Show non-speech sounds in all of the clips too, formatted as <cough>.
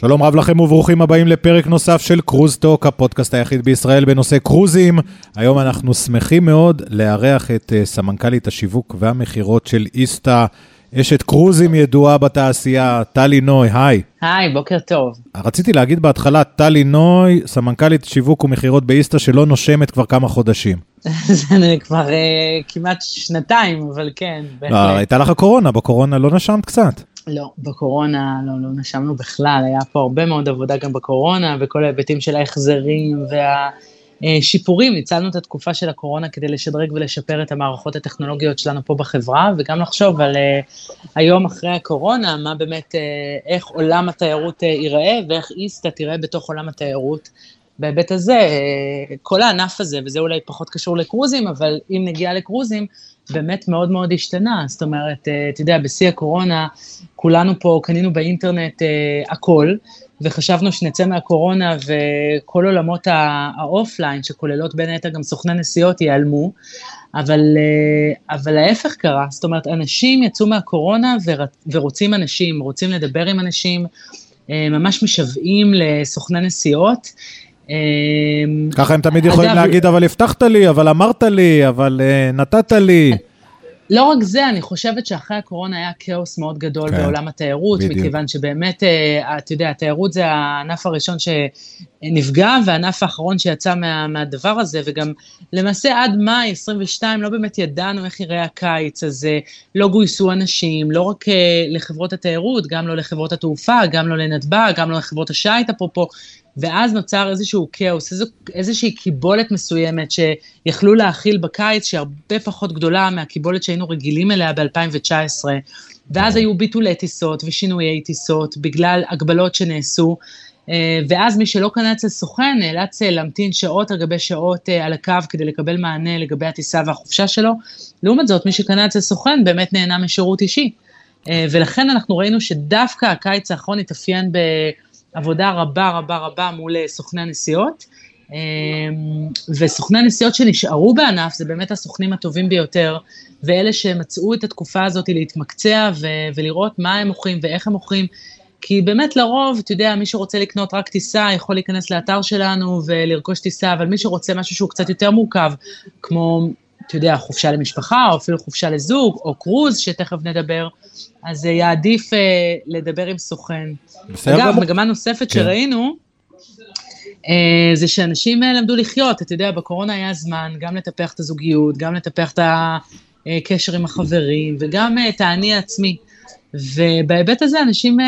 שלום רב לכם וברוכים הבאים לפרק נוסף של קרוז טוק, הפודקאסט היחיד בישראל בנושא קרוזים. היום אנחנו שמחים מאוד לארח את uh, סמנכ"לית השיווק והמכירות של איסתא, אשת קרוזים ידועה בתעשייה, טלי נוי, היי. היי, בוקר טוב. רציתי להגיד בהתחלה, טלי נוי, סמנכ"לית שיווק ומכירות באיסתא שלא נושמת כבר כמה חודשים. <laughs> זה כבר uh, כמעט שנתיים, אבל כן, בהחלט. לא, הייתה לך הקורונה, בקורונה לא נשמת קצת. לא, בקורונה לא, לא נשמנו בכלל, היה פה הרבה מאוד עבודה גם בקורונה, וכל ההיבטים של ההחזרים והשיפורים, ניצלנו את התקופה של הקורונה כדי לשדרג ולשפר את המערכות הטכנולוגיות שלנו פה בחברה, וגם לחשוב על uh, היום אחרי הקורונה, מה באמת, uh, איך עולם התיירות uh, ייראה, ואיך איסתא תראה בתוך עולם התיירות. בהיבט הזה, כל הענף הזה, וזה אולי פחות קשור לקרוזים, אבל אם נגיע לקרוזים, באמת מאוד מאוד השתנה. זאת אומרת, אה, אתה יודע, בשיא הקורונה, כולנו פה קנינו באינטרנט אה, הכל, וחשבנו שנצא מהקורונה וכל עולמות האופליין, שכוללות בין היתר גם סוכני נסיעות, ייעלמו. אבל, אה, אבל ההפך קרה, זאת אומרת, אנשים יצאו מהקורונה ורוצים אנשים, רוצים לדבר עם אנשים, ממש משוועים לסוכני נסיעות. אמ, ככה הם תמיד יכולים אגב, להגיד, אבל הבטחת לי, אבל אמרת לי, אבל uh, נתת לי. לא רק זה, אני חושבת שאחרי הקורונה היה כאוס מאוד גדול כן, בעולם התיירות, בדיוק. מכיוון שבאמת, uh, אתה יודע, התיירות זה הענף הראשון שנפגע, והענף האחרון שיצא מה, מהדבר הזה, וגם למעשה עד מאי 22 לא באמת ידענו איך יראה הקיץ, אז לא גויסו אנשים, לא רק uh, לחברות התיירות, גם לא לחברות התעופה, גם לא לנתב"ג, גם לא לחברות השיט, אפרופו, ואז נוצר איזשהו כאוס, איזו, איזושהי קיבולת מסוימת שיכלו להכיל בקיץ, שהיא הרבה פחות גדולה מהקיבולת שהיינו רגילים אליה ב-2019, ואז היו ביטולי טיסות ושינויי טיסות בגלל הגבלות שנעשו, אה, ואז מי שלא קנה אצל סוכן נאלץ אה, להמתין שעות על גבי שעות אה, על הקו כדי לקבל מענה לגבי הטיסה והחופשה שלו. לעומת זאת, מי שקנה אצל סוכן באמת נהנה משירות אישי. ולכן אנחנו ראינו שדווקא הקיץ האחרון התאפיין ב... עבודה רבה רבה רבה מול אה, סוכני הנסיעות. אמ, וסוכני הנסיעות שנשארו בענף זה באמת הסוכנים הטובים ביותר, ואלה שמצאו את התקופה הזאת להתמקצע ו- ולראות מה הם מוכרים ואיך הם מוכרים, כי באמת לרוב, אתה יודע, מי שרוצה לקנות רק טיסה יכול להיכנס לאתר שלנו ולרכוש טיסה, אבל מי שרוצה משהו שהוא קצת יותר מורכב, כמו, אתה יודע, חופשה למשפחה, או אפילו חופשה לזוג, או קרוז, שתכף נדבר, אז יעדיף uh, לדבר עם סוכן. בסדר אגב, מגמה נוספת כן. שראינו, uh, זה שאנשים uh, למדו לחיות, אתה יודע, בקורונה היה זמן גם לטפח את הזוגיות, גם לטפח את הקשר עם החברים, וגם את האני העצמי. ובהיבט הזה אנשים uh,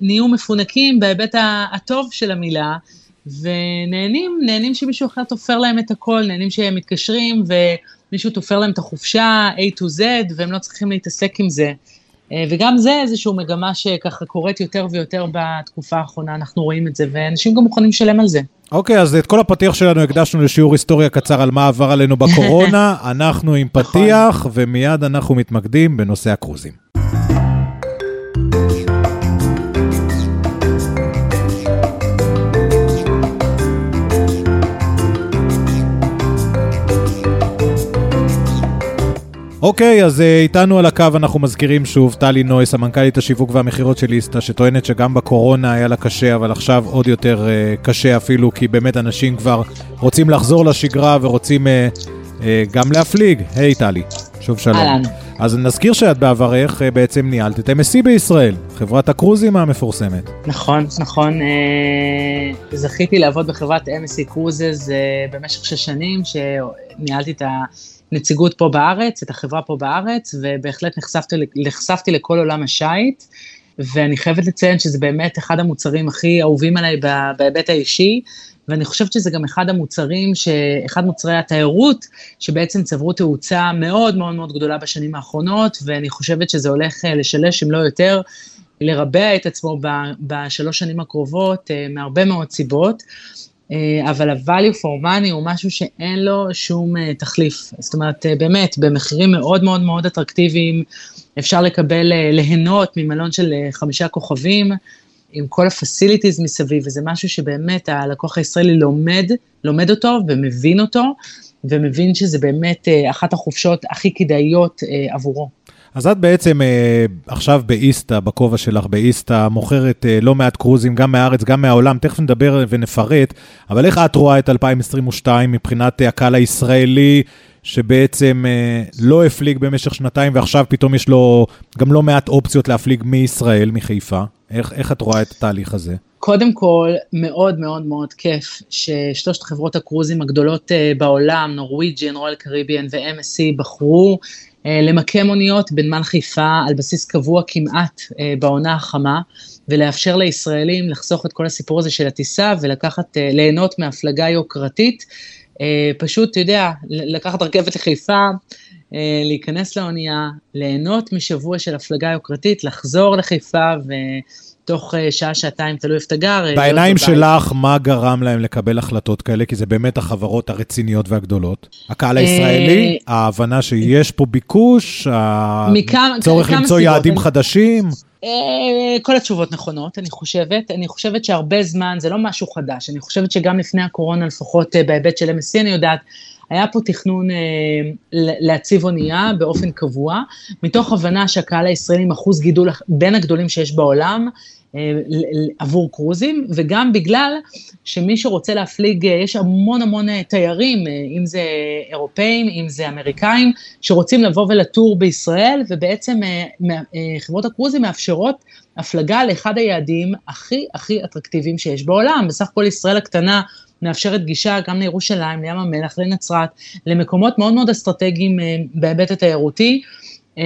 נהיו מפונקים בהיבט הטוב של המילה, ונהנים, נהנים שמישהו אחר תופר להם את הכל, נהנים שהם מתקשרים ומישהו תופר להם את החופשה A to Z, והם לא צריכים להתעסק עם זה. אה, וגם זה איזושהי מגמה שככה קורית יותר ויותר בתקופה האחרונה, אנחנו רואים את זה, ואנשים גם מוכנים לשלם על זה. אוקיי, okay, אז את כל הפתיח שלנו הקדשנו לשיעור היסטוריה קצר על מה עבר עלינו בקורונה, <laughs> אנחנו עם נכון. פתיח, ומיד אנחנו מתמקדים בנושא הקרוזים. אוקיי, אז אה, איתנו על הקו אנחנו מזכירים שוב, טלי נויס, המנכ"לית השיווק והמכירות של ליסטה, שטוענת שגם בקורונה היה לה קשה, אבל עכשיו עוד יותר uh, קשה אפילו, כי באמת אנשים כבר רוצים לחזור לשגרה ורוצים uh, גם להפליג. היי hey, טלי, שוב שלום. אהלן. אז נזכיר שאת בעברך בעצם ניהלת את MSC בישראל, חברת הקרוזים המפורסמת. נכון, נכון. Uh, זכיתי לעבוד בחברת MSC קרוזס uh, במשך שש שנים, שניהלתי את נציגות פה בארץ, את החברה פה בארץ, ובהחלט נחשפתי, נחשפתי לכל עולם השיט, ואני חייבת לציין שזה באמת אחד המוצרים הכי אהובים עליי בהיבט האישי, ואני חושבת שזה גם אחד המוצרים, ש... אחד מוצרי התיירות, שבעצם צברו תאוצה מאוד מאוד מאוד גדולה בשנים האחרונות, ואני חושבת שזה הולך אה, לשלש, אם לא יותר, לרבע את עצמו בשלוש שנים הקרובות, אה, מהרבה מאוד סיבות. אה, אבל ה-value for money הוא משהו שאין לו שום אה, תחליף. זאת אומרת, אה, באמת, במחירים מאוד מאוד מאוד אטרקטיביים, אפשר לקבל, ליהנות ממלון של חמישה כוכבים, עם כל ה-facilities מסביב, וזה משהו שבאמת הלקוח הישראלי לומד, לומד אותו ומבין אותו, ומבין שזה באמת אחת החופשות הכי כדאיות עבורו. אז את בעצם אה, עכשיו באיסתא, בכובע שלך באיסתא, מוכרת אה, לא מעט קרוזים, גם מהארץ, גם מהעולם, תכף נדבר ונפרט, אבל איך את רואה את 2022 מבחינת אה, הקהל הישראלי, שבעצם לא הפליג במשך שנתיים, ועכשיו פתאום יש לו גם לא מעט אופציות להפליג מישראל, מחיפה? איך, איך את רואה את התהליך הזה? קודם כל, מאוד מאוד מאוד כיף ששלושת חברות הקרוזים הגדולות בעולם, נורוויג'ין, רויאל קריביאן ו-MSC, בחרו למקם אוניות בנמל חיפה על בסיס קבוע כמעט uh, בעונה החמה, ולאפשר לישראלים לחסוך את כל הסיפור הזה של הטיסה ולקחת, uh, ליהנות מהפלגה יוקרתית. פשוט, אתה יודע, לקחת רכבת לחיפה, להיכנס לאונייה, ליהנות משבוע של הפלגה יוקרתית, לחזור לחיפה ו... תוך אה, שעה, שעתיים, תלוי איפה אתה גר. אה, בעיניים שלך, מה גרם להם לקבל החלטות כאלה? כי זה באמת החברות הרציניות והגדולות. הקהל הישראלי, אה, ההבנה שיש פה ביקוש, הצורך למצוא יעדים חדשים. כל התשובות נכונות, אני חושבת. אני חושבת שהרבה זמן, זה לא משהו חדש. אני חושבת שגם לפני הקורונה, לפחות בהיבט של MSC, אני יודעת, היה פה תכנון אה, להציב אונייה באופן קבוע, מתוך הבנה שהקהל הישראלי עם אחוז גידול בין הגדולים שיש בעולם, עבור קרוזים, וגם בגלל שמי שרוצה להפליג, אה, יש המון המון אה, תיירים, אם זה אירופאים, אם זה אמריקאים, שרוצים לבוא ולטור בישראל, ובעצם חברות הקרוזים מאפשרות הפלגה לאחד היעדים הכי הכי אטרקטיביים שיש בעולם. בסך הכל ישראל הקטנה מאפשרת גישה גם לירושלים, לים המלח, לנצרת, למקומות מאוד מאוד אסטרטגיים בהיבט התיירותי. אה,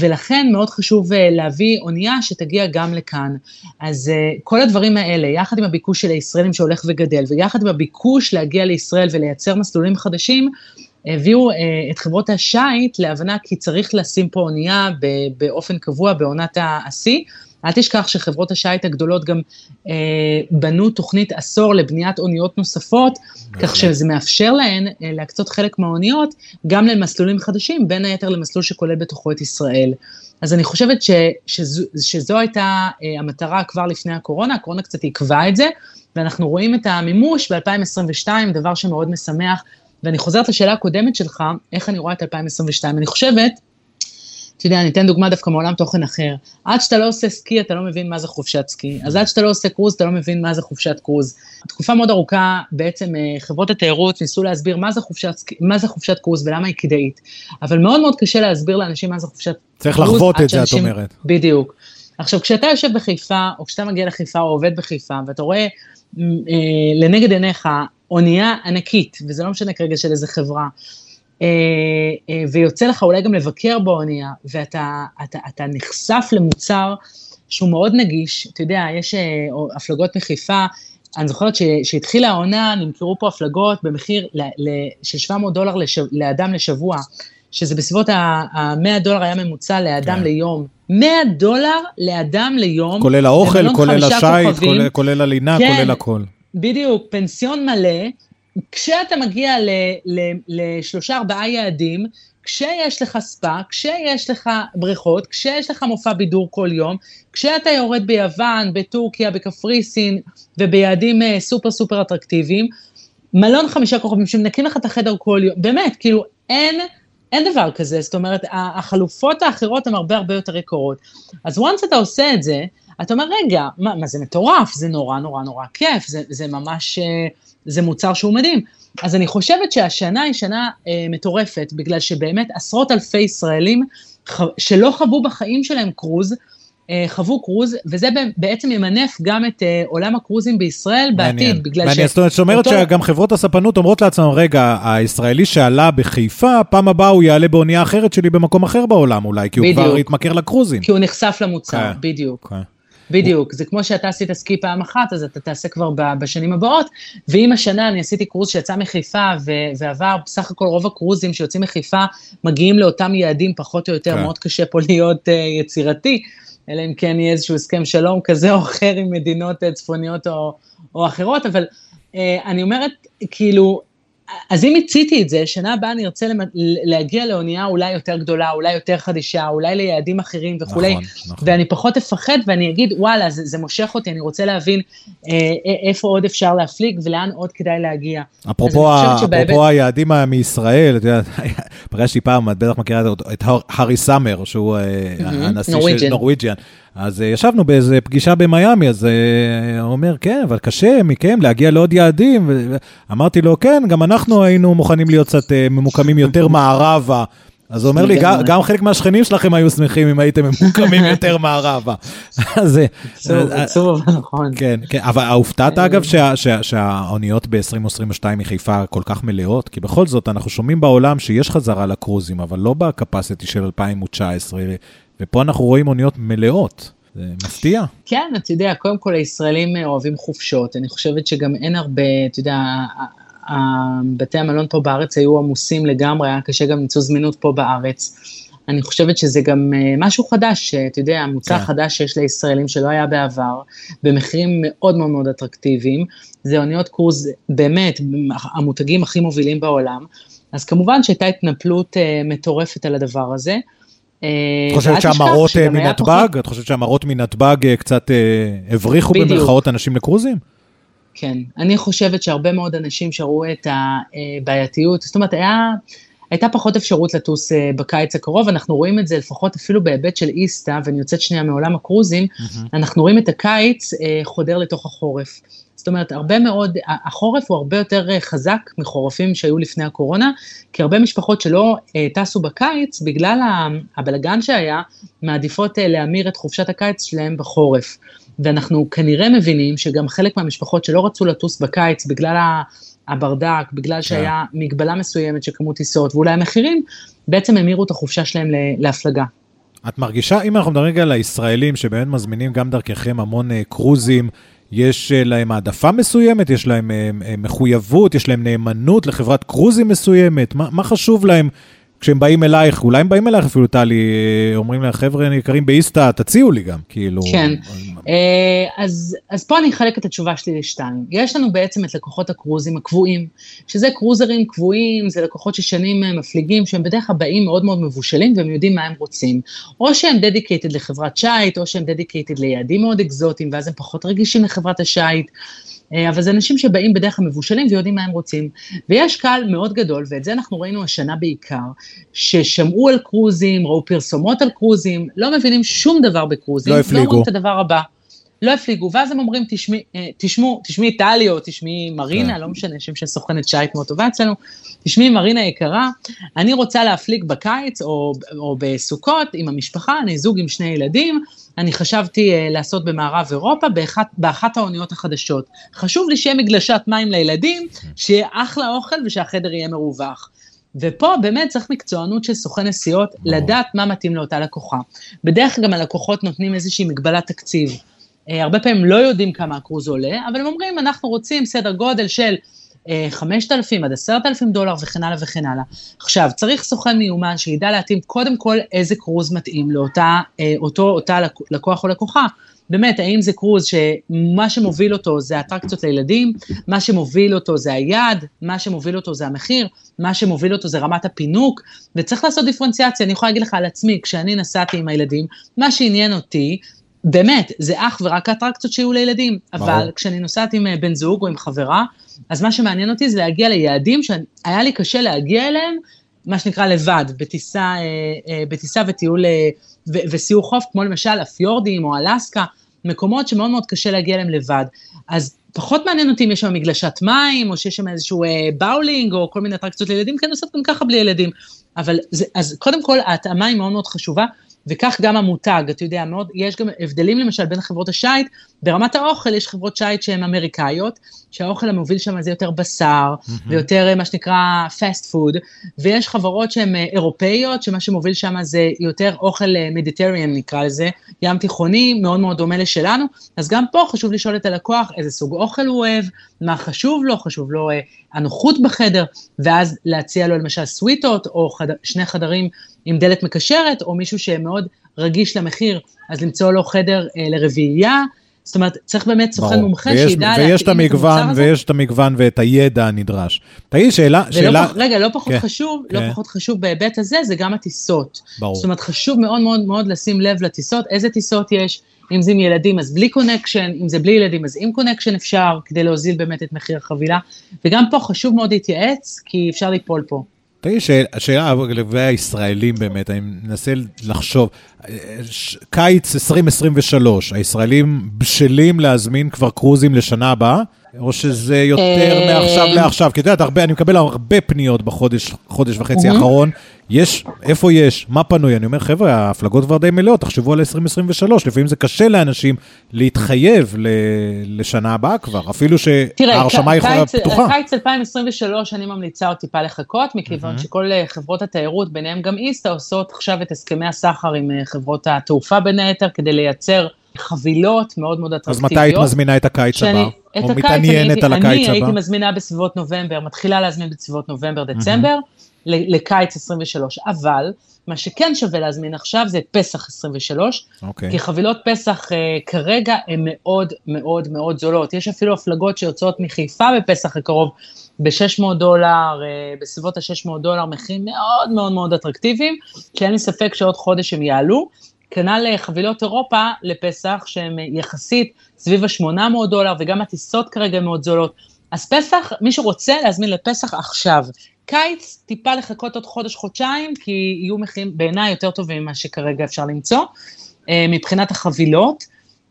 ולכן מאוד חשוב אה, להביא אונייה שתגיע גם לכאן. אז אה, כל הדברים האלה, יחד עם הביקוש של הישראלים שהולך וגדל, ויחד עם הביקוש להגיע לישראל ולייצר מסלולים חדשים, הביאו את חברות השיט להבנה כי צריך לשים פה אונייה באופן קבוע בעונת השיא. אל תשכח שחברות השיט הגדולות גם אה, בנו תוכנית עשור לבניית אוניות נוספות, כך שזה מאפשר להן אה, להקצות חלק מהאוניות גם למסלולים חדשים, בין היתר למסלול שכולל בתוכו את ישראל. אז אני חושבת ש, שזו, שזו הייתה אה, המטרה כבר לפני הקורונה, הקורונה קצת עיכבה את זה, ואנחנו רואים את המימוש ב-2022, דבר שמאוד משמח. ואני חוזרת לשאלה הקודמת שלך, איך אני רואה את 2022. אני חושבת אתה יודע, אני אתן דוגמה דווקא מעולם תוכן אחר. עד שאתה לא עושה סקי, אתה לא מבין מה זה חופשת סקי. אז עד שאתה לא עושה קרוז, אתה לא מבין מה זה חופשת קרוז. תקופה מאוד ארוכה, בעצם אה, חברות התיירות ניסו להסביר מה זה חופשת, מה זה חופשת קרוז ולמה היא כדאית. אבל מאוד מאוד קשה להסביר לאנשים מה זה חופשת צריך קרוז. צריך לחוות את זה, את אומרת. בדיוק. עכשיו, כשאתה יושב בחיפה, או כשאתה מגיע לחיפה או עובד בחיפה, ואתה רואה אה, לנגד עיניך אונייה ענקית, וזה לא משנה כרגע של איזה חברה, ויוצא לך אולי גם לבקר באונייה, ואתה אתה, אתה נחשף למוצר שהוא מאוד נגיש, אתה יודע, יש אה, הפלגות מחיפה, אני זוכרת שהתחילה העונה, נמכרו פה הפלגות במחיר של 700 דולר לשב, לאדם לשבוע, שזה בסביבות ה-100 דולר היה ממוצע לאדם כן. ליום. 100 דולר לאדם ליום. כולל האוכל, כולל השייט, כולל, כולל הלינה, כן, כולל הכל. בדיוק, פנסיון מלא, כשאתה מגיע לשלושה ארבעה יעדים, כשיש לך ספא, כשיש לך בריכות, כשיש לך מופע בידור כל יום, כשאתה יורד ביוון, בטורקיה, בקפריסין וביעדים אה, סופר סופר אטרקטיביים, מלון חמישה כוכבים שמנקים לך את החדר כל יום, באמת, כאילו אין, אין דבר כזה, זאת אומרת, החלופות האחרות הן הרבה הרבה יותר יקרות. אז once אתה עושה את זה, אתה אומר, רגע, מה, מה זה מטורף, זה נורא נורא נורא כיף, זה, זה ממש... Uh, זה מוצר שהוא מדהים. אז אני חושבת שהשנה היא שנה אה, מטורפת, בגלל שבאמת עשרות אלפי ישראלים ח, שלא חוו בחיים שלהם קרוז, אה, חוו קרוז, וזה בעצם ימנף גם את אה, עולם הקרוזים בישראל מעניין, בעתיד, בגלל מעניין, ש... זאת אומרת אותו... שגם חברות הספנות אומרות לעצמם, רגע, הישראלי שעלה בחיפה, פעם הבאה הוא יעלה באונייה אחרת שלי במקום אחר בעולם אולי, כי בדיוק. הוא כבר יתמכר לקרוזים. כי הוא נחשף למוצר, okay. כן. בדיוק. Okay. בדיוק, זה כמו שאתה עשית סקי פעם אחת, אז אתה תעשה כבר בשנים הבאות, ואם השנה אני עשיתי קרוז שיצא מחיפה ועבר, בסך הכל רוב הקרוזים שיוצאים מחיפה מגיעים לאותם יעדים פחות או יותר, כן. מאוד קשה פה להיות uh, יצירתי, אלא אם כן יהיה איזשהו הסכם שלום כזה או אחר עם מדינות uh, צפוניות או, או אחרות, אבל uh, אני אומרת, כאילו, אז אם מיציתי את זה, שנה הבאה אני ארצה להגיע לאונייה אולי יותר גדולה, אולי יותר חדישה, אולי ליעדים אחרים וכולי, נכון, נכון. ואני פחות אפחד ואני אגיד, וואלה, זה, זה מושך אותי, אני רוצה להבין אה, אה איפה עוד אפשר להפליג ולאן עוד כדאי להגיע. אפרופו, אפרופו שבהיבט... היעדים מישראל, את יודעת, <laughs> פגשתי פעם, את בטח מכירה את הארי סאמר, שהוא אה, הנשיא של נורוויג'יאן. אז uh, ישבנו באיזה פגישה במיאמי, אז הוא אומר, כן, אבל קשה מכם להגיע לעוד יעדים. אמרתי לו, כן, גם אנחנו היינו מוכנים להיות קצת uh, ממוקמים יותר <laughs> מערבה. אז הוא אומר לי, גם, גם חלק מהשכנים שלכם היו שמחים אם הייתם ממוקמים <laughs> יותר מערבה. <laughs> אז... עצוב, נכון. כן, כן, אבל הופתעת אגב שהאוניות ב-2022 מחיפה כל כך מלאות? כי בכל זאת, אנחנו שומעים בעולם שיש חזרה לקרוזים, אבל לא בקפסיטי של 2019, ופה אנחנו רואים אוניות מלאות. זה מפתיע. כן, אתה יודע, קודם כל הישראלים אוהבים חופשות, אני חושבת שגם אין הרבה, אתה יודע, בתי המלון פה בארץ היו עמוסים לגמרי, היה קשה גם למצוא זמינות פה בארץ. אני חושבת שזה גם אה, משהו חדש, אתה יודע, מוצר כן. חדש שיש לישראלים שלא היה בעבר, במחירים מאוד מאוד מאוד אטרקטיביים. זה אוניות קרוז באמת, המותגים הכי מובילים בעולם. אז כמובן שהייתה התנפלות uh, מטורפת על הדבר הזה. את חושבת שהמראות אה, מנתב"ג? את חושבת שהמראות מנתב"ג אה, קצת אה, הבריחו במרכאות אנשים לקרוזים? כן, אני חושבת שהרבה מאוד אנשים שראו את הבעייתיות, זאת אומרת, היה, הייתה פחות אפשרות לטוס בקיץ הקרוב, אנחנו רואים את זה לפחות אפילו בהיבט של איסתא, ואני יוצאת שנייה מעולם הקרוזים, mm-hmm. אנחנו רואים את הקיץ חודר לתוך החורף. זאת אומרת, הרבה מאוד, החורף הוא הרבה יותר אה, חזק מחורפים שהיו לפני הקורונה, כי הרבה משפחות שלא אה, טסו בקיץ, בגלל הבלגן שהיה, מעדיפות אה, להמיר את חופשת הקיץ שלהם בחורף. ואנחנו כנראה מבינים שגם חלק מהמשפחות שלא רצו לטוס בקיץ בגלל הברדק, בגלל כן. שהיה מגבלה מסוימת של כמות טיסות, ואולי המחירים, בעצם המירו את החופשה שלהם להפלגה. את מרגישה, אם אנחנו מדברים רגע על הישראלים שבאמת מזמינים גם דרככם המון קרוזים, יש אה, להם העדפה מסוימת, יש להם אה, אה, מחויבות, יש להם נאמנות לחברת קרוזים מסוימת, מה, מה חשוב להם כשהם באים אלייך, אולי הם באים אלייך אפילו, טלי, אומרים לה, חבר'ה יקרים באיסתא, תציעו לי גם, כאילו... כן, אז, אז פה אני אחלק את התשובה שלי לשתיים. יש לנו בעצם את לקוחות הקרוזים הקבועים, שזה קרוזרים קבועים, זה לקוחות ששנים מפליגים, שהם בדרך כלל באים מאוד מאוד מבושלים והם יודעים מה הם רוצים. או שהם dedicated לחברת שיט, או שהם dedicated ליעדים מאוד אקזוטיים, ואז הם פחות רגישים לחברת השייט. אה, אבל זה אנשים שבאים בדרך כלל מבושלים ויודעים מה הם רוצים. ויש קהל מאוד גדול, ואת זה אנחנו ראינו השנה בעיקר, ששמעו על קרוזים, ראו פרסומות על קרוזים, לא מבינים שום דבר בקרוזים. לא הפליגו. לא אומרים את הדבר הבא. לא הפליגו, ואז הם אומרים, תשמעי, אה, תשמעו, תשמעי טלי או תשמעי מרינה, כן. לא משנה, שם של סוכנת שיט מאוד טובה אצלנו, תשמעי מרינה יקרה, אני רוצה להפליג בקיץ או, או בסוכות עם המשפחה, אני זוג עם שני ילדים, אני חשבתי uh, לעשות במערב אירופה באחת, באחת האוניות החדשות. חשוב לי שיהיה מגלשת מים לילדים, שיהיה אחלה אוכל ושהחדר יהיה מרווח. ופה באמת צריך מקצוענות של סוכן נסיעות, לדעת מה מתאים לאותה לקוחה. בדרך כלל גם הלקוחות נותנים איזושהי מגבלת תקציב. Uh, הרבה פעמים לא יודעים כמה הקרוז עולה, אבל הם אומרים, אנחנו רוצים סדר גודל של 5,000 עד 10,000 דולר וכן הלאה וכן הלאה. עכשיו, צריך סוכן מיומן שידע להתאים קודם כל איזה קרוז מתאים לאותה אה, אותו, אותה לקוח או לקוחה. באמת, האם זה קרוז שמה שמוביל אותו זה אטרקציות לילדים, מה שמוביל אותו זה היעד, מה שמוביל אותו זה המחיר, מה שמוביל אותו זה רמת הפינוק, וצריך לעשות דיפרנציאציה. אני יכולה להגיד לך על עצמי, כשאני נסעתי עם הילדים, מה שעניין אותי, באמת, זה אך ורק האטרקציות שיהיו לילדים, אבל כשאני נוסעת עם אה, בן זוג או עם חברה, אז מה שמעניין אותי זה להגיע ליעדים שהיה לי קשה להגיע אליהם, מה שנקרא לבד, בטיסה, אה, אה, בטיסה וטיול וסיור חוף, כמו למשל הפיורדים או אלסקה, מקומות שמאוד מאוד קשה להגיע אליהם לבד. אז פחות מעניין אותי אם יש שם מגלשת מים, או שיש שם איזשהו באולינג, או כל מיני אטרקציות לילדים, כי אני עושה גם ככה בלי ילדים. אבל זה, אז קודם כל, ההתאמה היא מאוד מאוד חשובה, וכך גם המותג, אתה יודע, מאוד, יש גם הבדלים למשל בין חברות השייט, ברמת האוכל יש חברות שייט שהן אמריקאיות, שהאוכל המוביל שם זה יותר בשר, mm-hmm. ויותר אה, מה שנקרא fast food, ויש חברות שהן אה, אירופאיות, שמה שמוביל שם זה יותר אוכל מדיטריאן אה, נקרא לזה, ים תיכוני, מאוד מאוד דומה לשלנו, אז גם פה חשוב לשאול את הלקוח איזה סוג אוכל הוא אוהב, מה חשוב לו, חשוב לו הנוחות בחדר, ואז להציע לו למשל סוויטות, או חד... שני חדרים עם דלת מקשרת, או מישהו שמאוד רגיש למחיר, אז למצוא לו חדר אה, לרביעייה, זאת אומרת, צריך באמת סוכן מומחה שידע להתאים את המגוון, ויש את המגוון ואת הידע הנדרש. תגיד, שאלה... שאלה... פח, רגע, לא פחות כן, חשוב, לא כן. לא פחות חשוב בהיבט הזה, זה גם הטיסות. ברור. זאת אומרת, חשוב מאוד מאוד מאוד לשים לב לטיסות, איזה טיסות יש, אם זה עם ילדים אז בלי connection, אם זה בלי ילדים אז עם connection אפשר, כדי להוזיל באמת את מחיר החבילה. וגם פה חשוב מאוד להתייעץ, כי אפשר ליפול פה. תגיד, שאלה לגבי הישראלים באמת, אני מנסה לחשוב, קיץ 2023, הישראלים בשלים להזמין כבר קרוזים לשנה הבאה? או שזה יותר אה, מעכשיו לעכשיו? כי את יודעת, אני מקבל הרבה פניות בחודש, חודש וחצי האחרון. יש, איפה יש? מה פנוי? אני אומר, חבר'ה, ההפלגות כבר די מלאות, תחשבו על 2023. לפעמים זה קשה לאנשים להתחייב לשנה הבאה כבר, אפילו שההרשמה יכולה פתוחה. קיץ 2023 אני ממליצה עוד טיפה לחכות, מכיוון שכל אה, חברות התיירות, ביניהם גם איסטה, עושות עכשיו את הסכמי הסחר עם אה, חברות התעופה בין היתר, כדי לייצר חבילות מאוד מאוד אטרקטיביות. אז מתי היית מזמינה את הקיץ הבא? או מתעניינת על הקיץ הבא? אני הייתי מזמינה בסביבות נובמבר, מתחילה להזמין בסביבות נובמבר-דצמבר, לקיץ 23. אבל, מה שכן שווה להזמין עכשיו זה פסח 23, okay. אוקיי. כי חבילות פסח uh, כרגע הן מאוד מאוד מאוד זולות. יש אפילו הפלגות שיוצאות מחיפה בפסח הקרוב ב-600 דולר, uh, בסביבות ה-600 דולר, מחירים מאוד מאוד מאוד אטרקטיביים, שאין לי ספק שעוד חודש הם יעלו. כנ"ל אה, חבילות אירופה לפסח, שהן אה, יחסית סביב ה-800 דולר, וגם הטיסות כרגע מאוד זולות. אז פסח, מי שרוצה להזמין לפסח עכשיו. קיץ, טיפה לחכות עוד חודש-חודשיים, כי יהיו מחירים בעיניי יותר טובים ממה שכרגע אפשר למצוא, אה, מבחינת החבילות,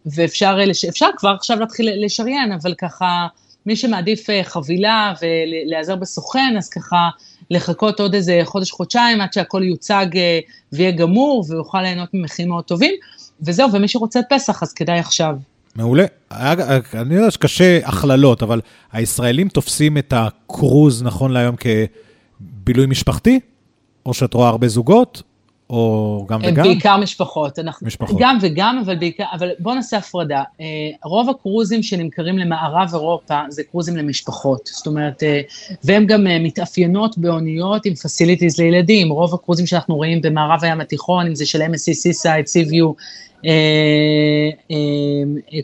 ואפשר אפשר כבר עכשיו להתחיל לשריין, אבל ככה, מי שמעדיף חבילה ולהיעזר בסוכן, אז ככה לחכות עוד איזה חודש-חודשיים עד שהכל יוצג אה, ויהיה גמור ויוכל ליהנות ממחירים מאוד טובים. וזהו, ומי שרוצה פסח, אז כדאי עכשיו. מעולה. אני יודע שקשה הכללות, אבל הישראלים תופסים את הקרוז נכון להיום כבילוי משפחתי? או שאת רואה הרבה זוגות? או גם וגם? בעיקר משפחות. אנחנו, משפחות. גם וגם, אבל בעיקר, אבל בואו נעשה הפרדה. אה, רוב הקרוזים שנמכרים למערב אירופה זה קרוזים למשפחות. זאת אומרת, אה, והן גם אה, מתאפיינות באוניות עם פסיליטיז לילדים. רוב הקרוזים שאנחנו רואים במערב הים התיכון, אם זה של MSC, Seaside, Seaview,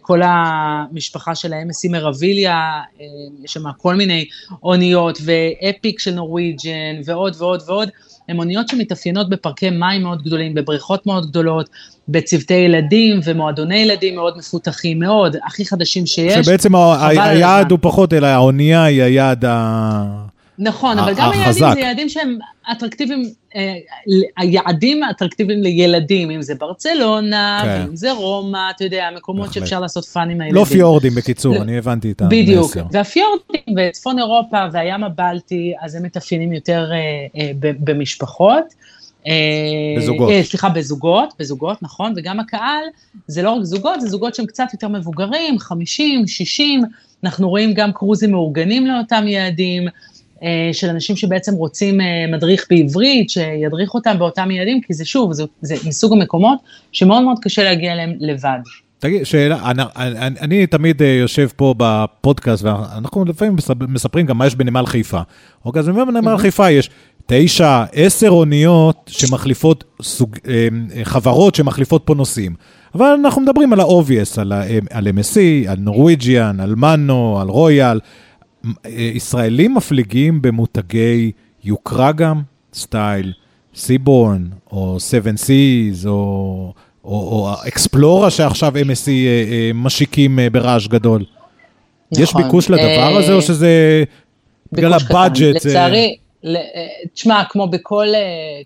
כל המשפחה של ה-MSC מרביליה, יש שם כל מיני אוניות, ואפיק של נורוויג'ן, ועוד ועוד ועוד. הן אוניות שמתאפיינות בפארקי מים מאוד גדולים, בבריכות מאוד גדולות, בצוותי ילדים ומועדוני ילדים מאוד מפותחים מאוד, הכי חדשים שיש. שבעצם היעד הוא פחות, אלא האונייה היא היעד ה... נכון, אבל גם היעדים זה יעדים שהם אטרקטיביים, אה, היעדים אטרקטיביים לילדים, אם זה ברצלונה, כן. אם זה רומא, אתה יודע, מקומות שאפשר לעשות fun עם הילדים. לא פיורדים בקיצור, אני הבנתי את המסר. בדיוק, והפיורדים בצפון אירופה והים הבלטי, אז הם מתאפיינים יותר אה, אה, במשפחות. בזוגות. סליחה, בזוגות, בזוגות, נכון, וגם הקהל, זה לא רק זוגות, זה זוגות שהם קצת יותר מבוגרים, 50, 60, אנחנו רואים גם קרוזים מאורגנים לאותם יעדים. אה, של אנשים שבעצם רוצים אה, מדריך בעברית, שידריך אותם באותם ילדים, כי זה שוב, זה, זה מסוג המקומות שמאוד מאוד קשה להגיע אליהם לבד. תגיד, שאלה, אני, אני, אני תמיד אה, יושב פה בפודקאסט, ואנחנו לפעמים מספרים גם מה יש בנמל חיפה. אוקיי, אז בנמל חיפה יש תשע, עשר אוניות שמחליפות, סוג, חברות שמחליפות פה נוסעים. אבל אנחנו מדברים על ה-obvious, על, על MSC, על נורוויג'יאן, על מנו, על רויאל. ישראלים מפליגים במותגי יוקרה גם, סטייל Seabourn, או 7 Seas, או, או, Explora שעכשיו MSC אה, אה, משיקים אה, ברעש גדול. נכון. יש ביקוש לדבר הזה, או שזה בגלל הבאג'ט? לצערי, תשמע, כמו בכל...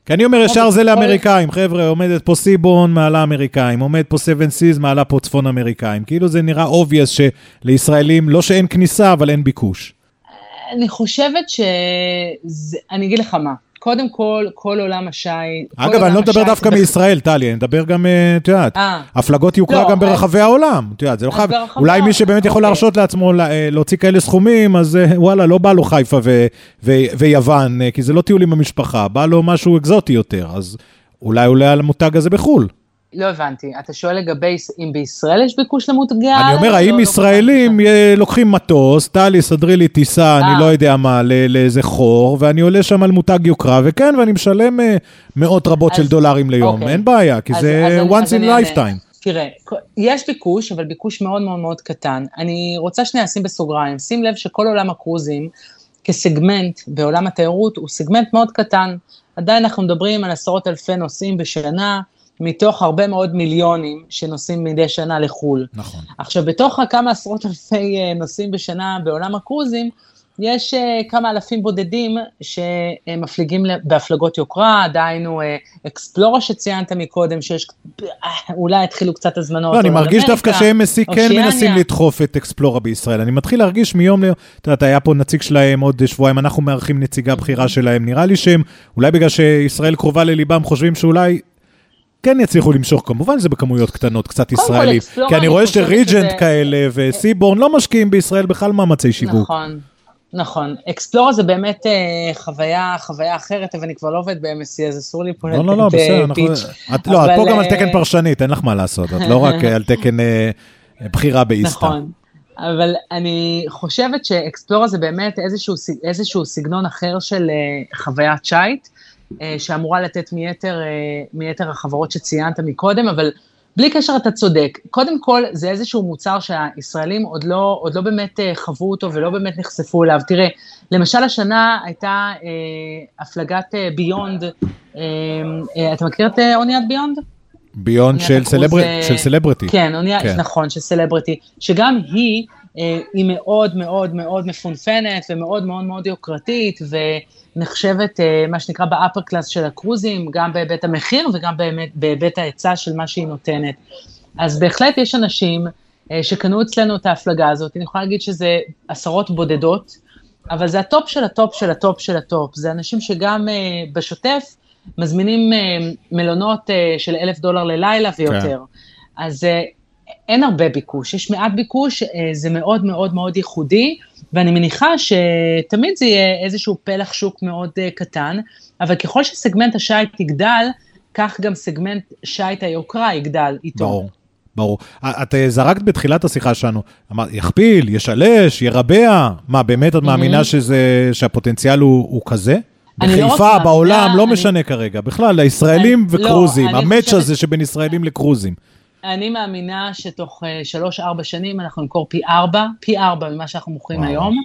כי אני אומר, ישר זה לאמריקאים, חבר'ה, עומדת פה סיבון, מעלה אמריקאים, עומד פה 7 Seas, מעלה פה צפון אמריקאים. כאילו זה נראה obvious שלישראלים, לא שאין כניסה, אבל אין ביקוש. אני חושבת ש... אני אגיד לך מה, קודם כל, כל עולם השי... אגב, אני לא מדבר דווקא מישראל, טלי, אני מדבר גם, אה, את יודעת, אה. הפלגות יוקרה לא, גם ברחבי העולם, את יודעת, זה לא חייב, אולי מי שבאמת יכול אוקיי. להרשות לעצמו אה, להוציא כאלה סכומים, אז וואלה, לא בא לו חיפה ויוון, כי זה לא טיול עם המשפחה, בא לו משהו אקזוטי יותר, אז אולי עולה על המותג הזה בחו"ל. לא הבנתי, אתה שואל לגבי אם בישראל יש ביקוש למותגי אני אומר, האם לא ישראלים לוקחים מטוס, טלי, סדרי לי טיסה, אני אה. לא יודע מה, לאיזה חור, ואני עולה שם על מותג יוקרה, וכן, ואני משלם אה, מאות רבות של דולרים ליום, אוקיי. אין בעיה, כי זה once in lifetime. תראה, יש ביקוש, אבל ביקוש מאוד מאוד מאוד קטן. אני רוצה שנייה לשים בסוגריים, שים לב שכל עולם הקרוזים, כסגמנט בעולם התיירות, הוא סגמנט מאוד קטן. עדיין אנחנו מדברים על עשרות אלפי נוסעים בשנה, מתוך הרבה מאוד מיליונים שנוסעים מדי שנה לחו"ל. נכון. עכשיו, בתוך הכמה עשרות אלפי אה, נוסעים בשנה בעולם הקרוזים, יש uh, כמה אלפים בודדים שמפליגים בהפלגות יוקרה, דהיינו אקספלורה שציינת מקודם, שיש, אולי התחילו קצת הזמנות. לא, אני מרגיש דווקא שהם כן מנסים לדחוף את אקספלורה בישראל. אני מתחיל להרגיש מיום ליום, את יודעת, היה פה נציג שלהם עוד שבועיים, אנחנו מארחים נציגה בכירה שלהם, נראה לי שהם, אולי בגלל שישראל קרובה לליבם, חושבים שאולי כן יצליחו למשוך, כמובן זה בכמויות קטנות, קצת ישראלים. כי אני רואה שריג'נט כאלה וסיבורן לא משקיעים בישראל בכלל מאמצי שיווק. נכון. נכון, אקספלורה זה באמת אה, חוויה, חוויה אחרת, אבל אני כבר לא עובד ב-MSC, אז אסור לי פה לתת לא, לא, לא, בסדר, אנחנו... את, לא, את פה גם על תקן אה, פרשנית, אין לך מה לעשות, את לא רק על תקן אה, בחירה באיסטה. נכון, אבל אני חושבת שאקספלורה זה באמת איזשהו, איזשהו סגנון אחר של אה, חוויית שייט, אה, שאמורה לתת מיתר, אה, מיתר החברות שציינת מקודם, אבל בלי קשר אתה צודק. קודם כל, זה איזשהו מוצר שהישראלים עוד לא, עוד לא באמת אה, חוו אותו ולא באמת נחשפו אליו. תראה, למשל השנה הייתה אה, הפלגת אה, Beyond, אה, אה, אתה מכיר את אה, אוניית Beyond? Beyond של, סלבר... אה, של סלבריטי. כן, אונייה, כן. נכון, של סלבריטי, שגם היא, אה, היא מאוד מאוד מאוד מפונפנת ומאוד מאוד מאוד יוקרתית, ו... נחשבת אה, מה שנקרא ב upper class של הקרוזים, גם בהיבט המחיר וגם באמת בהיבט ההיצע של מה שהיא נותנת. אז בהחלט יש אנשים אה, שקנו אצלנו את ההפלגה הזאת, אני יכולה להגיד שזה עשרות בודדות, אבל זה הטופ של הטופ של הטופ של הטופ, זה אנשים שגם אה, בשוטף מזמינים מלונות של אלף דולר ללילה ויותר. כן. אז אין הרבה ביקוש, יש מעט ביקוש, זה מאוד מאוד מאוד ייחודי, ואני מניחה שתמיד זה יהיה איזשהו פלח שוק מאוד אה, קטן, אבל ככל שסגמנט השייט יגדל, כך גם סגמנט שייט היוקרה יגדל איתו. ברור. ברור. את אה, זרקת בתחילת השיחה שלנו, אמרת, יכפיל, ישלש, ירבע, מה, באמת את מאמינה שזה, שהפוטנציאל הוא, הוא כזה? לא בחיפה, לא בעולם, לא אני... משנה כרגע, בכלל, לישראלים אני, לא, וקרוזים, לא, המאץ' חושבת... הזה שבין ישראלים לקרוזים. אני מאמינה שתוך אה, שלוש-ארבע שנים אנחנו נמכור פי ארבע, פי ארבע ממה שאנחנו מוכרים וואו. היום.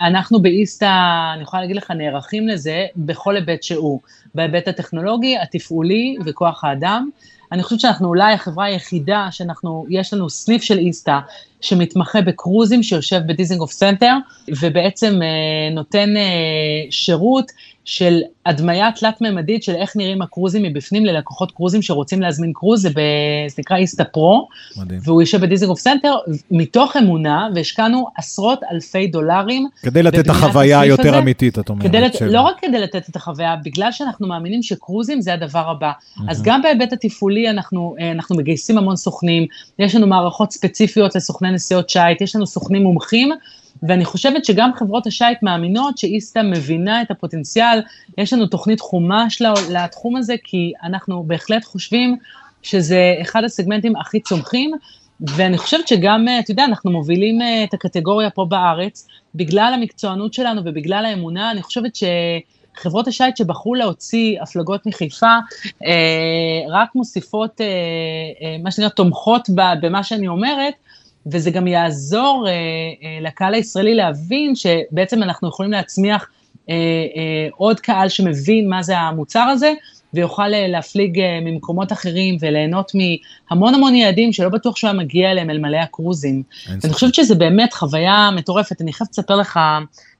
אנחנו באיסטה, אני יכולה להגיד לך, נערכים לזה בכל היבט שהוא, בהיבט הטכנולוגי, התפעולי וכוח האדם. אני חושבת שאנחנו אולי החברה היחידה שאנחנו, יש לנו סניף של איסתא שמתמחה בקרוזים, שיושב בדיזינגוף סנטר, ובעצם אה, נותן אה, שירות של הדמיה תלת-ממדית של איך נראים הקרוזים מבפנים ללקוחות קרוזים שרוצים להזמין קרוז, זה, ב, זה נקרא איסתא פרו, מדהים. והוא יושב בדיזינגוף סנטר, מתוך אמונה, והשקענו עשרות אלפי דולרים. כדי לתת את החוויה היותר הזה, אמיתית, את אומרת. כדי לת... לא רק כדי לתת את החוויה, בגלל שאנחנו מאמינים שקרוזים זה הדבר הבא. Mm-hmm. אז גם בהיבט התפעולי אנחנו, אה, אנחנו מגייסים המון סוכנים, יש לנו מערכות ספציפיות לסוכני נסיעות שייט, יש לנו סוכנים מומחים, ואני חושבת שגם חברות השייט מאמינות שאיסטה מבינה את הפוטנציאל, יש לנו תוכנית חומש לתחום הזה, כי אנחנו בהחלט חושבים שזה אחד הסגמנטים הכי צומחים, ואני חושבת שגם, אתה יודע, אנחנו מובילים אה, את הקטגוריה פה בארץ, בגלל המקצוענות שלנו ובגלל האמונה, אני חושבת ש... חברות השייט שבחרו להוציא הפלגות מחיפה, אה, רק מוסיפות, אה, אה, מה שנקרא, תומכות במה שאני אומרת, וזה גם יעזור אה, אה, לקהל הישראלי להבין שבעצם אנחנו יכולים להצמיח אה, אה, עוד קהל שמבין מה זה המוצר הזה, ויוכל אה, להפליג אה, ממקומות אחרים וליהנות מהמון המון יעדים שלא בטוח שהוא היה מגיע אליהם אלמלא הקרוזים. אני חושבת שזה באמת חוויה מטורפת. אני חייבת לספר לך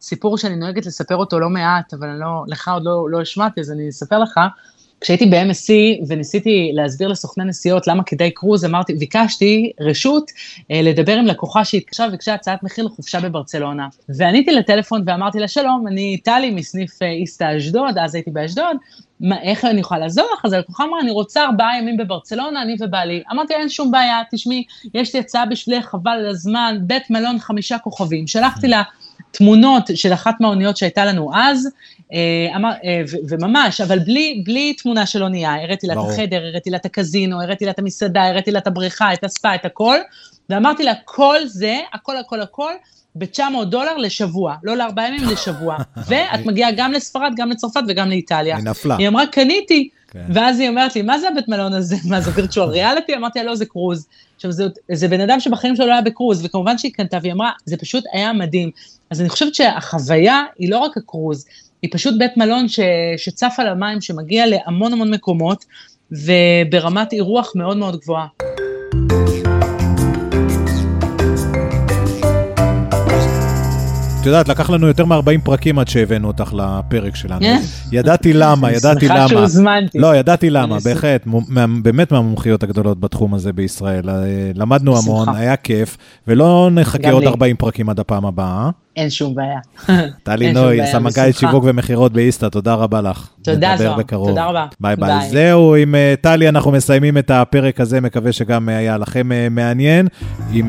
סיפור שאני נוהגת לספר אותו לא מעט, אבל לא, לך עוד לא, לא השמעתי, אז אני אספר לך. כשהייתי ב-MSC וניסיתי להסביר לסוכני נסיעות למה כדאי קרוז, אמרתי, ביקשתי רשות אה, לדבר עם לקוחה שהתקשרה וביקשה הצעת מחיר לחופשה בברצלונה. ועניתי לטלפון ואמרתי לה, שלום, אני טלי מסניף אה, איסטה אשדוד, אז הייתי באשדוד, מה, איך אני יכולה לעזור לך? אז הלקוחה אמרה, אני רוצה ארבעה ימים בברצלונה, אני ובעלי. אמרתי, אין שום בעיה, תשמעי, יש לי הצעה בשבילך, חבל על הזמן, בית מלון חמישה כוכבים. שלחתי לה תמונות של אחת מהאוניות שהייתה לנו אז, אמר, אה, וממש, אבל בלי, בלי תמונה של אונייה, הראיתי לה את החדר, הראיתי לה את הקזינו, הראיתי לה את המסעדה, הראיתי לה את הבריכה, את הספה, את הכל, ואמרתי לה, כל זה, הכל, הכל, הכל, ב-900 דולר לשבוע, לא לארבעה ימים, לשבוע. <laughs> ואת מגיעה גם לספרד, גם לצרפת וגם לאיטליה. היא נפלה. היא אמרה, קניתי. כן. ואז היא אומרת לי, מה זה הבית מלון הזה? <laughs> מה זה וירטואל ריאליטי? אמרתי לה, לא, זה קרוז. עכשיו, זה, זה בן אדם שבחיים שלו לא היה בקרוז, וכמובן שהיא קנתה, והיא אמרה, זה פשוט היה מדהים. אז אני חושבת שהחוויה היא לא רק הקרוז, היא פשוט בית מלון ש, שצף על המים, שמגיע להמון המון מקומות, וברמת אירוח מאוד מאוד גבוהה. את יודעת, לקח לנו יותר מ-40 פרקים עד שהבאנו אותך לפרק שלנו. אה? ידעתי למה, ידעתי למה. שמחה שהוזמנתי. לא, ידעתי למה, בהחלט, באמת מהמומחיות הגדולות בתחום הזה בישראל. אה, למדנו המון, היה כיף, ולא נחכה עוד 40 פרקים עד הפעם הבאה. אין שום בעיה. <laughs> טלי נוי, סמנכ"לית שיווק ומכירות באיסתא, תודה רבה לך. תודה זוהר, תודה רבה. ביי ביי. זהו, עם אה, טלי אנחנו מסיימים את הפרק הזה, מקווה שגם היה לכם מעניין. אם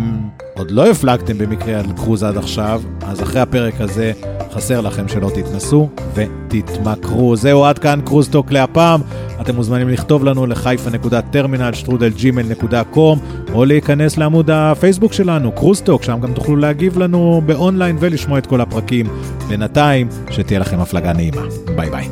עוד לא הפלגתם במקרה על קרוז עד עכשיו, אז אחרי הפרק הזה חסר לכם שלא תתנסו ותתמכרו. זהו, עד כאן קרוז טוק להפעם. אתם מוזמנים לכתוב לנו לחיפה.טרמינל או להיכנס לעמוד הפייסבוק שלנו, קרוז טוק, שם גם תוכלו להגיב לנו באונליין ולשמוע את כל הפרקים. בינתיים, שתהיה לכם הפלגה נעימה. ביי ביי.